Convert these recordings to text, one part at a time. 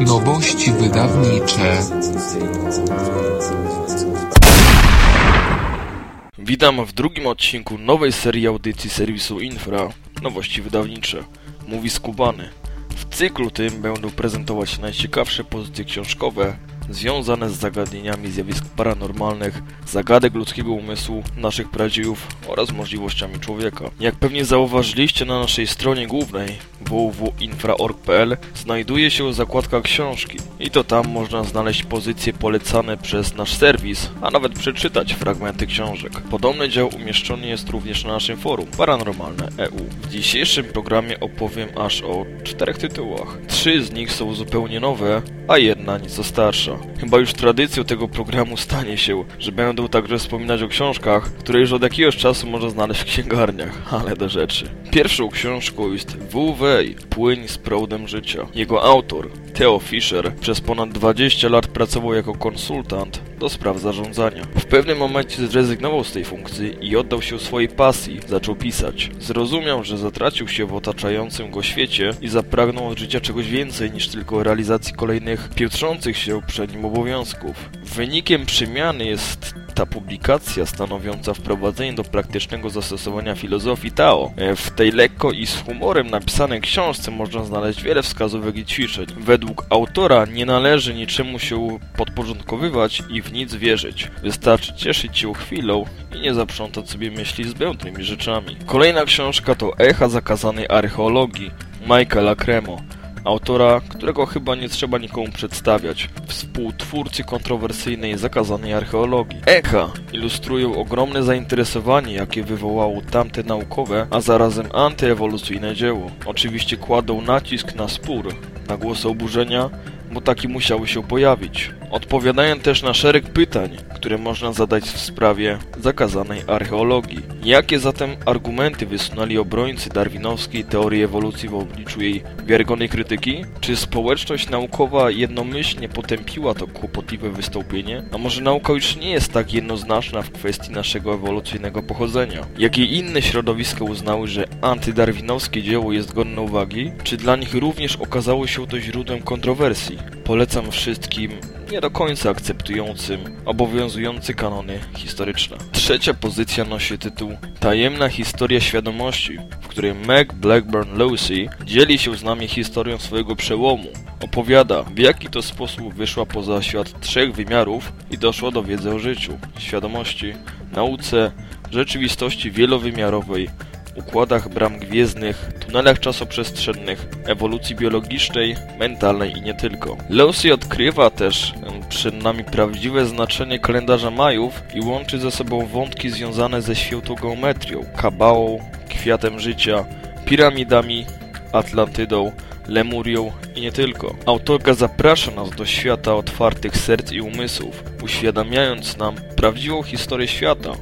Nowości wydawnicze. Witam w drugim odcinku nowej serii audycji serwisu Infra Nowości wydawnicze. Mówi Skubany. W cyklu tym będą prezentować najciekawsze pozycje książkowe związane z zagadnieniami zjawisk paranormalnych, zagadek ludzkiego umysłu, naszych pradziejów oraz możliwościami człowieka. Jak pewnie zauważyliście na naszej stronie głównej www.infra.org.pl znajduje się zakładka książki i to tam można znaleźć pozycje polecane przez nasz serwis, a nawet przeczytać fragmenty książek. Podobny dział umieszczony jest również na naszym forum Paranormalne EU. W dzisiejszym programie opowiem aż o czterech tytułach. Trzy z nich są zupełnie nowe, a jedna nieco starsza. Chyba już tradycją tego programu stanie się, że będą także wspominać o książkach, które już od jakiegoś czasu można znaleźć w księgarniach, ale do rzeczy. Pierwszą książką jest WW Płyń z proudem życia. Jego autor, Theo Fischer, przez ponad 20 lat pracował jako konsultant do spraw zarządzania. W pewnym momencie zrezygnował z tej funkcji i oddał się swojej pasji, zaczął pisać. Zrozumiał, że zatracił się w otaczającym go świecie i zapragnął od życia czegoś więcej niż tylko realizacji kolejnych pietrzących się przed nim obowiązków. Wynikiem przemiany jest ta publikacja stanowiąca wprowadzenie do praktycznego zastosowania filozofii Tao. W tej lekko i z humorem napisanej książce można znaleźć wiele wskazówek i ćwiczeń. Według autora nie należy niczemu się podporządkowywać i w nic wierzyć. Wystarczy cieszyć się chwilą i nie zaprzątać sobie myśli zbędnymi rzeczami. Kolejna książka to Echa zakazanej archeologii Michaela Cremo autora, którego chyba nie trzeba nikomu przedstawiać, współtwórcy kontrowersyjnej zakazanej archeologii. Echa ilustrują ogromne zainteresowanie, jakie wywołało tamte naukowe, a zarazem antyewolucyjne dzieło. Oczywiście kładą nacisk na spór, na głosy oburzenia, bo taki musiały się pojawić. Odpowiadają też na szereg pytań, które można zadać w sprawie zakazanej archeologii. Jakie zatem argumenty wysunęli obrońcy darwinowskiej teorii ewolucji w obliczu jej wiarygodnej krytyki? Czy społeczność naukowa jednomyślnie potępiła to kłopotliwe wystąpienie? A może nauka już nie jest tak jednoznaczna w kwestii naszego ewolucyjnego pochodzenia? Jakie inne środowiska uznały, że antydarwinowskie dzieło jest godne uwagi? Czy dla nich również okazało się to źródłem kontrowersji? Polecam wszystkim nie do końca akceptującym obowiązujące kanony historyczne. Trzecia pozycja nosi tytuł Tajemna historia świadomości, w której Meg Blackburn Lucy dzieli się z nami historią swojego przełomu. Opowiada, w jaki to sposób wyszła poza świat trzech wymiarów i doszła do wiedzy o życiu, świadomości, nauce, rzeczywistości wielowymiarowej, układach bram gwiezdnych, tunelach czasoprzestrzennych, ewolucji biologicznej, mentalnej i nie tylko. Lucy odkrywa też przed nami prawdziwe znaczenie kalendarza Majów i łączy ze sobą wątki związane ze świętą geometrią, kabałą, kwiatem życia, piramidami, Atlantydą, Lemurią i nie tylko. Autorka zaprasza nas do świata otwartych serc i umysłów, uświadamiając nam prawdziwą historię świata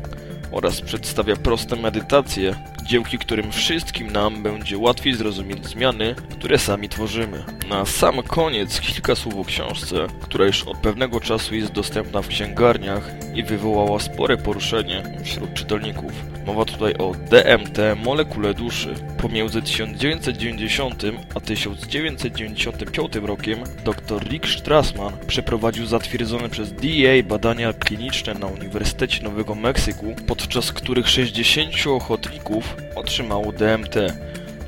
oraz przedstawia proste medytacje, dzięki którym wszystkim nam będzie łatwiej zrozumieć zmiany, które sami tworzymy. Na sam koniec kilka słów o książce, która już od pewnego czasu jest dostępna w księgarniach i wywołała spore poruszenie wśród czytelników. Mowa tutaj o DMT Molekule Duszy. Pomiędzy 1990 a 1995 rokiem dr Rick Strassman przeprowadził zatwierdzone przez DEA badania kliniczne na Uniwersytecie Nowego Meksyku, podczas których 60 ochotników otrzymało DMT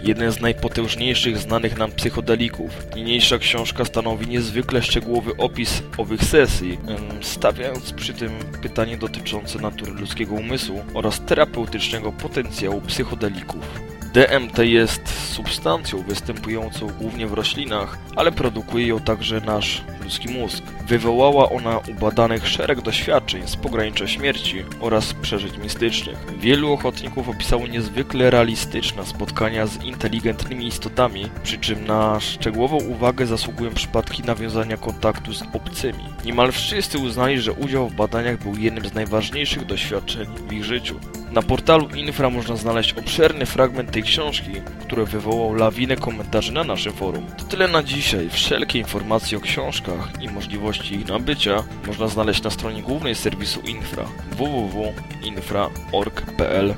jeden z najpotężniejszych znanych nam psychodelików. Niniejsza książka stanowi niezwykle szczegółowy opis owych sesji, stawiając przy tym pytanie dotyczące natury ludzkiego umysłu oraz terapeutycznego potencjału psychodelików. DMT jest substancją występującą głównie w roślinach, ale produkuje ją także nasz ludzki mózg. Wywołała ona u badanych szereg doświadczeń z pogranicza śmierci oraz przeżyć mistycznych. Wielu ochotników opisało niezwykle realistyczne spotkania z inteligentnymi istotami, przy czym na szczegółową uwagę zasługują przypadki nawiązania kontaktu z obcymi. Niemal wszyscy uznali, że udział w badaniach był jednym z najważniejszych doświadczeń w ich życiu. Na portalu Infra można znaleźć obszerny fragment tej książki, który wywołał lawinę komentarzy na naszym forum. To tyle na dzisiaj. Wszelkie informacje o książkach i możliwości ich nabycia można znaleźć na stronie głównej serwisu Infra www.infra.org.pl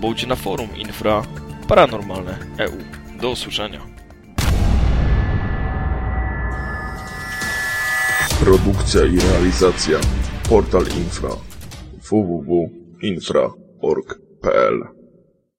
bądź na forum Infra Paranormalne EU. Do usłyszenia. Produkcja i realizacja Portal Infra www.infra.org.pl